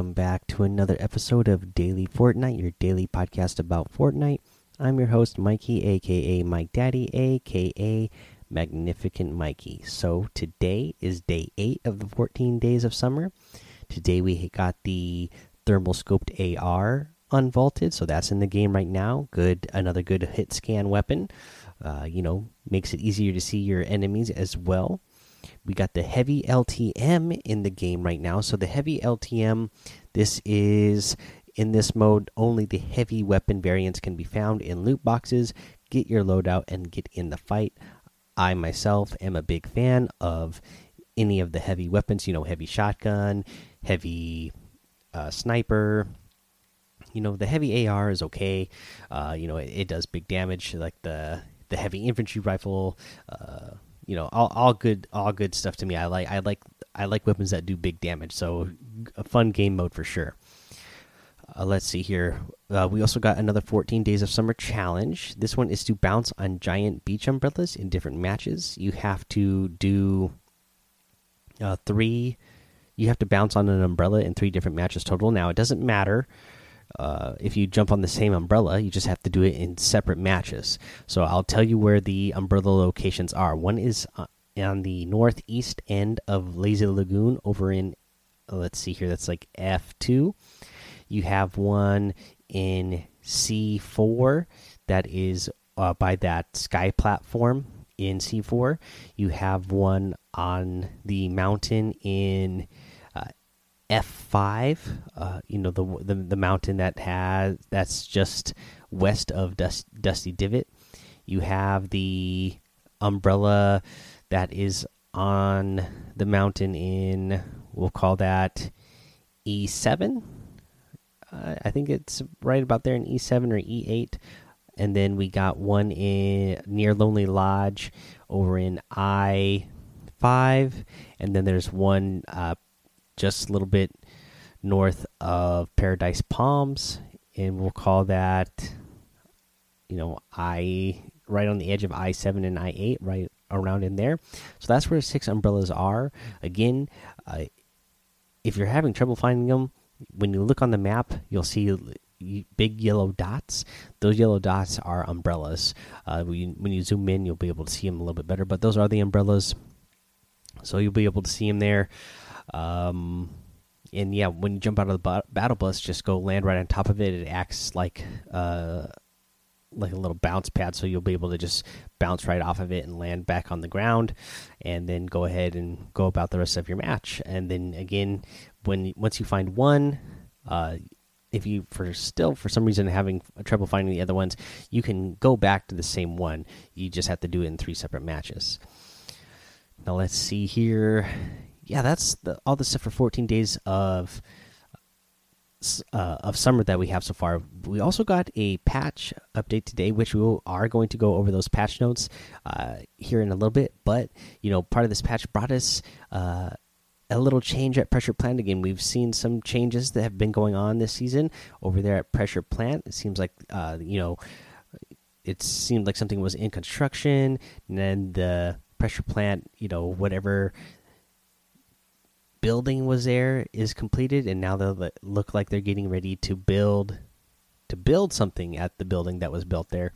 Welcome back to another episode of Daily Fortnite, your daily podcast about Fortnite. I'm your host, Mikey, aka Mike Daddy, aka Magnificent Mikey. So today is day 8 of the 14 days of summer. Today we got the thermal scoped AR unvaulted, so that's in the game right now. Good, another good hit scan weapon. Uh, you know, makes it easier to see your enemies as well. We got the heavy LTM in the game right now. So the heavy LTM, this is in this mode only the heavy weapon variants can be found in loot boxes. Get your loadout and get in the fight. I myself am a big fan of any of the heavy weapons, you know, heavy shotgun, heavy uh, sniper. You know, the heavy AR is okay. Uh, you know, it, it, does big damage, like the the heavy infantry rifle. Uh, you know all, all good all good stuff to me i like i like i like weapons that do big damage so a fun game mode for sure. Uh, let's see here. Uh, we also got another 14 days of summer challenge. This one is to bounce on giant beach umbrellas in different matches. You have to do uh, three you have to bounce on an umbrella in three different matches total. Now it doesn't matter uh, if you jump on the same umbrella, you just have to do it in separate matches. So I'll tell you where the umbrella locations are. One is uh, on the northeast end of Lazy Lagoon over in, let's see here, that's like F2. You have one in C4 that is uh, by that sky platform in C4. You have one on the mountain in F5, uh, you know the, the, the mountain that has that's just west of Dust, Dusty Divot. You have the umbrella that is on the mountain in we'll call that E7. Uh, I think it's right about there in E7 or E8. And then we got one in near Lonely Lodge over in I5, and then there's one uh, just a little bit north of Paradise Palms, and we'll call that, you know, I right on the edge of I seven and I eight, right around in there. So that's where six umbrellas are. Again, uh, if you're having trouble finding them, when you look on the map, you'll see big yellow dots. Those yellow dots are umbrellas. Uh, when, you, when you zoom in, you'll be able to see them a little bit better. But those are the umbrellas, so you'll be able to see them there. Um, and yeah, when you jump out of the battle bus, just go land right on top of it. It acts like uh, like a little bounce pad, so you'll be able to just bounce right off of it and land back on the ground, and then go ahead and go about the rest of your match. And then again, when once you find one, uh, if you for still for some reason having trouble finding the other ones, you can go back to the same one. You just have to do it in three separate matches. Now let's see here yeah, that's the, all the stuff for 14 days of uh, of summer that we have so far. We also got a patch update today, which we are going to go over those patch notes uh, here in a little bit. But you know, part of this patch brought us uh, a little change at Pressure Plant again. We've seen some changes that have been going on this season over there at Pressure Plant. It seems like uh, you know, it seemed like something was in construction, and then the pressure plant, you know, whatever building was there is completed, and now they look like they're getting ready to build to build something at the building that was built there,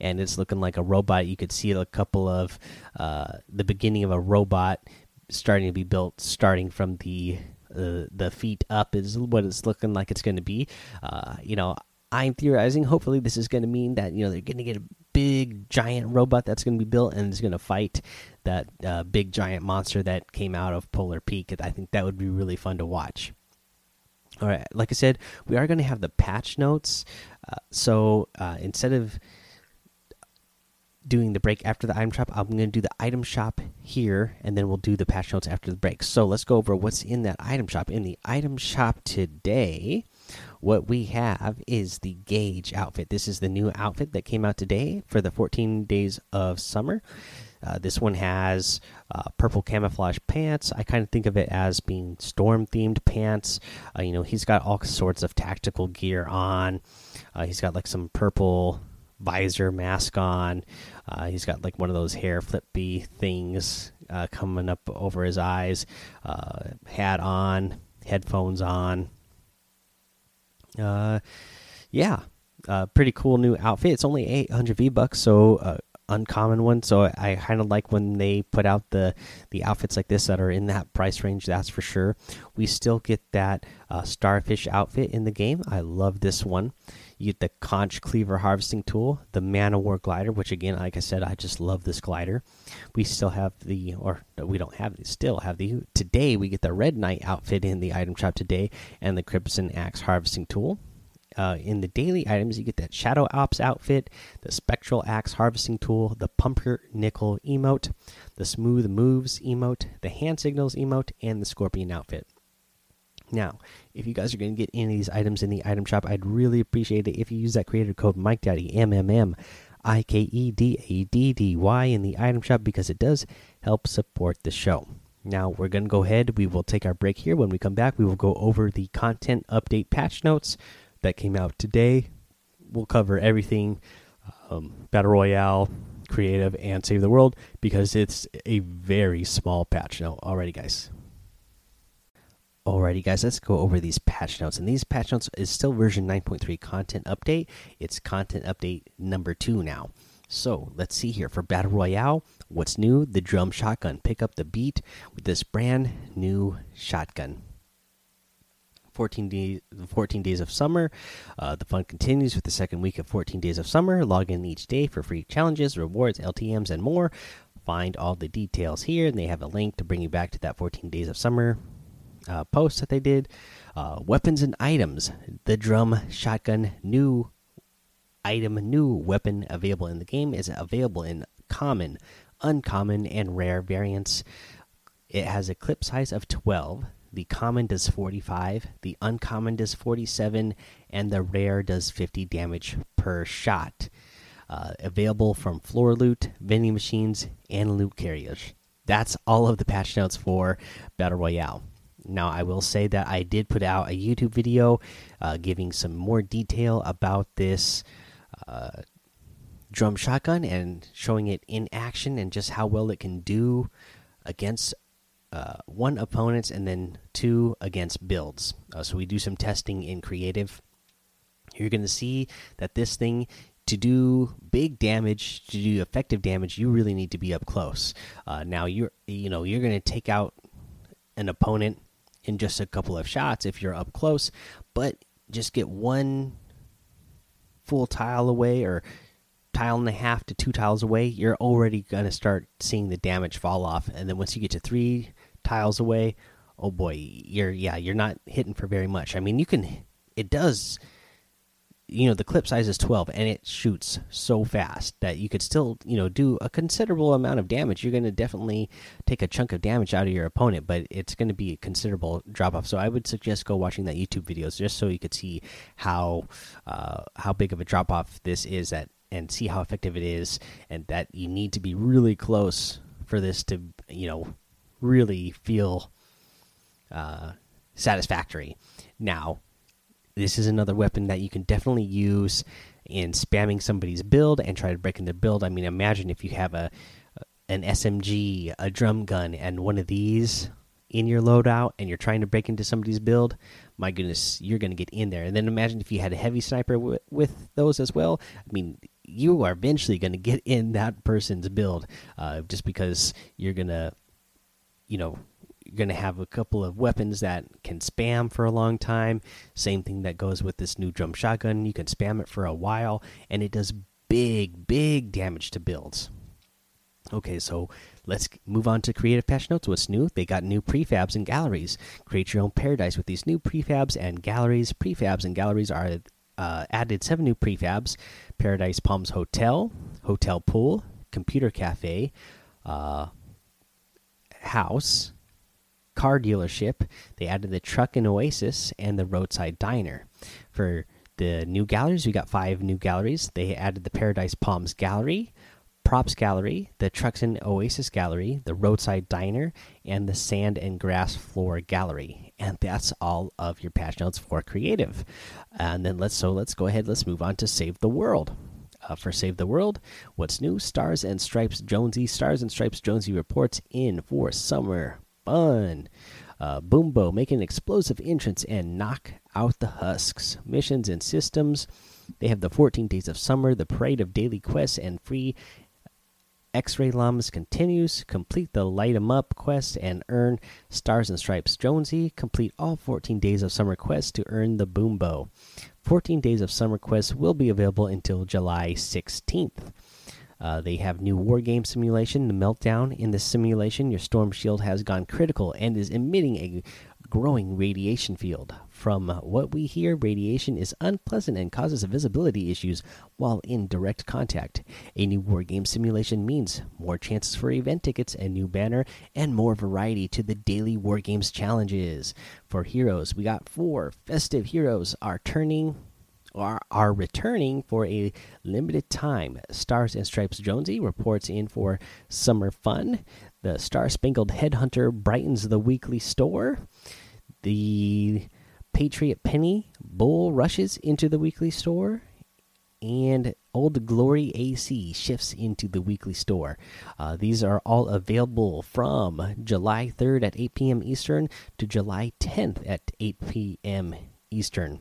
and it's looking like a robot. You could see a couple of uh, the beginning of a robot starting to be built, starting from the uh, the feet up is what it's looking like it's going to be. Uh, you know, I'm theorizing. Hopefully, this is going to mean that you know they're going to get a big giant robot that's going to be built and is going to fight that uh, big giant monster that came out of Polar Peak. I think that would be really fun to watch. All right, like I said, we are going to have the patch notes. Uh, so uh, instead of doing the break after the item shop, I'm going to do the item shop here, and then we'll do the patch notes after the break. So let's go over what's in that item shop. In the item shop today, what we have is the Gauge outfit. This is the new outfit that came out today for the 14 days of summer. Uh, this one has uh, purple camouflage pants. I kind of think of it as being storm themed pants. Uh, you know, he's got all sorts of tactical gear on. Uh, he's got like some purple visor mask on. Uh, he's got like one of those hair flippy things uh, coming up over his eyes. hat on, headphones on. Uh, yeah, uh, pretty cool new outfit. It's only 800 V bucks, so uh, uncommon one. So I kind of like when they put out the the outfits like this that are in that price range. That's for sure. We still get that uh, starfish outfit in the game. I love this one. You get the conch cleaver harvesting tool, the man of war glider, which again, like I said, I just love this glider. We still have the, or we don't have, still have the. Today we get the red knight outfit in the item shop today, and the crimson axe harvesting tool. Uh, in the daily items, you get that Shadow Ops outfit, the Spectral Axe Harvesting Tool, the Pumpernickel emote, the Smooth Moves emote, the Hand Signals emote, and the Scorpion outfit. Now, if you guys are going to get any of these items in the item shop, I'd really appreciate it if you use that creator code Mike Daddy M M M I K E D A D D Y in the item shop because it does help support the show. Now we're going to go ahead. We will take our break here. When we come back, we will go over the content update patch notes that came out today. We'll cover everything um, Battle Royale, Creative, and Save the World because it's a very small patch note. Alrighty, guys. Alrighty, guys, let's go over these patch notes. And these patch notes is still version 9.3 content update. It's content update number two now. So let's see here for Battle Royale. What's new? The drum shotgun. Pick up the beat with this brand new shotgun. 14 days 14 days of summer. Uh, the fun continues with the second week of 14 days of summer. Log in each day for free challenges rewards ltms and more. Find all the details here and they have a link to bring you back to that 14 days of summer uh, post that they did. Uh, weapons and items. The drum shotgun new item new weapon available in the game is available in common uncommon and rare variants. It has a clip size of 12 the common does 45, the uncommon does 47, and the rare does 50 damage per shot. Uh, available from floor loot, vending machines, and loot carriers. That's all of the patch notes for Battle Royale. Now, I will say that I did put out a YouTube video uh, giving some more detail about this uh, drum shotgun and showing it in action and just how well it can do against uh, one opponents and then two against builds. Uh, so we do some testing in creative. You're going to see that this thing to do big damage, to do effective damage, you really need to be up close. Uh, now you're you know you're going to take out an opponent in just a couple of shots if you're up close, but just get one full tile away or tile and a half to two tiles away, you're already going to start seeing the damage fall off. And then once you get to three tiles away, oh boy, you're yeah, you're not hitting for very much. I mean, you can it does you know, the clip size is 12 and it shoots so fast that you could still, you know, do a considerable amount of damage. You're going to definitely take a chunk of damage out of your opponent, but it's going to be a considerable drop off. So I would suggest go watching that YouTube videos just so you could see how uh, how big of a drop off this is at and see how effective it is and that you need to be really close for this to, you know, really feel uh, satisfactory. Now, this is another weapon that you can definitely use in spamming somebody's build and try to break in their build. I mean, imagine if you have a an SMG, a drum gun, and one of these in your loadout, and you're trying to break into somebody's build. My goodness, you're going to get in there. And then imagine if you had a heavy sniper with those as well. I mean, you are eventually going to get in that person's build, uh, just because you're going to you know you're going to have a couple of weapons that can spam for a long time. Same thing that goes with this new drum shotgun. You can spam it for a while, and it does big, big damage to builds. Okay, so let's move on to creative patch notes. What's new? They got new prefabs and galleries. Create your own paradise with these new prefabs and galleries. Prefabs and galleries are uh, added seven new prefabs: Paradise Palms Hotel, Hotel Pool, Computer Cafe, uh, house, car dealership. They added the truck and oasis and the roadside diner. For the new galleries, we got five new galleries. They added the Paradise Palms Gallery, Props Gallery, the Trucks and Oasis Gallery, the Roadside Diner, and the Sand and Grass Floor Gallery. And that's all of your patch notes for creative. And then let's so let's go ahead. Let's move on to Save the World. Uh, for Save the World, what's new? Stars and Stripes Jonesy. Stars and Stripes Jonesy reports in for summer fun. Uh, Boom Bow make an explosive entrance and knock out the husks. Missions and systems. They have the 14 Days of Summer, the Parade of Daily Quests, and free X-Ray Llamas continues. Complete the Light 'em Up quest and earn Stars and Stripes Jonesy. Complete all 14 Days of Summer quests to earn the Boom Bow. 14 Days of Summer quests will be available until July 16th. Uh, they have new war game simulation, the meltdown. In this simulation, your storm shield has gone critical and is emitting a growing radiation field. From what we hear, radiation is unpleasant and causes visibility issues while in direct contact. A new war game simulation means more chances for event tickets, a new banner, and more variety to the daily war games challenges. For heroes, we got four festive heroes are turning are, are returning for a limited time. Stars and Stripes Jonesy reports in for summer fun. The Star Spangled Headhunter brightens the weekly store. The Patriot Penny Bull rushes into the weekly store. And Old Glory AC shifts into the weekly store. Uh, these are all available from July 3rd at 8 p.m. Eastern to July 10th at 8 p.m. Eastern.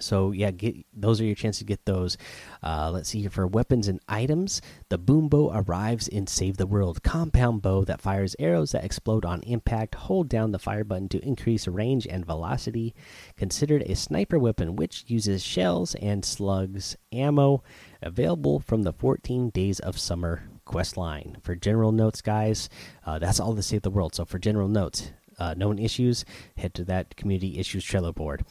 So yeah, get those are your chances to get those. Uh, let's see here for weapons and items. The boom bow arrives in Save the World compound bow that fires arrows that explode on impact. Hold down the fire button to increase range and velocity. Considered a sniper weapon which uses shells and slugs ammo. Available from the 14 Days of Summer quest line. For general notes, guys, uh, that's all the Save the World. So for general notes, uh, known issues, head to that community issues Trello board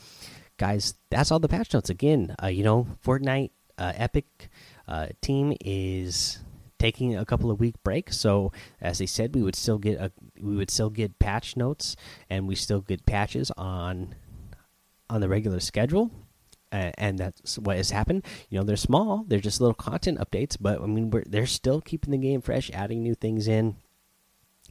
guys, that's all the patch notes. Again, uh, you know, Fortnite uh, Epic uh, team is taking a couple of week break. So as they said, we would still get a we would still get patch notes and we still get patches on on the regular schedule. And that's what has happened. You know, they're small; they're just little content updates. But I mean, they're still keeping the game fresh, adding new things in.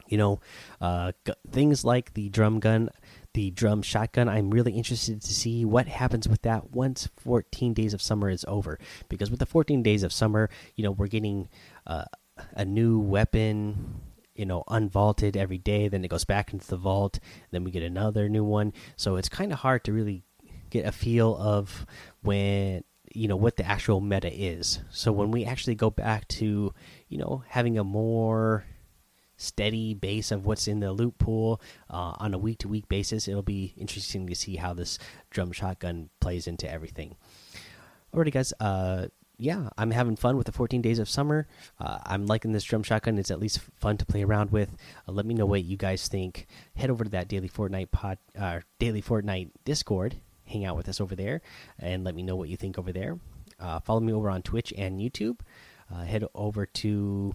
You know, uh, things like the drum gun the drum shotgun. I'm really interested to see what happens with that once 14 days of summer is over. Because with the 14 days of summer, you know, we're getting uh, a new weapon, you know, unvaulted every day. Then it goes back into the vault. Then we get another new one. So it's kind of hard to really get a feel of when you know what the actual meta is. So when we actually go back to you know having a more steady base of what's in the loot pool uh, on a week to week basis. It'll be interesting to see how this drum shotgun plays into everything. Alrighty, guys. Uh, yeah, I'm having fun with the 14 days of summer. Uh, I'm liking this drum shotgun. It's at least fun to play around with. Uh, let me know what you guys think. Head over to that daily Fortnite pod, uh, daily Fortnite Discord. Hang out with us over there, and let me know what you think over there. Uh, follow me over on Twitch and YouTube. Uh, head over to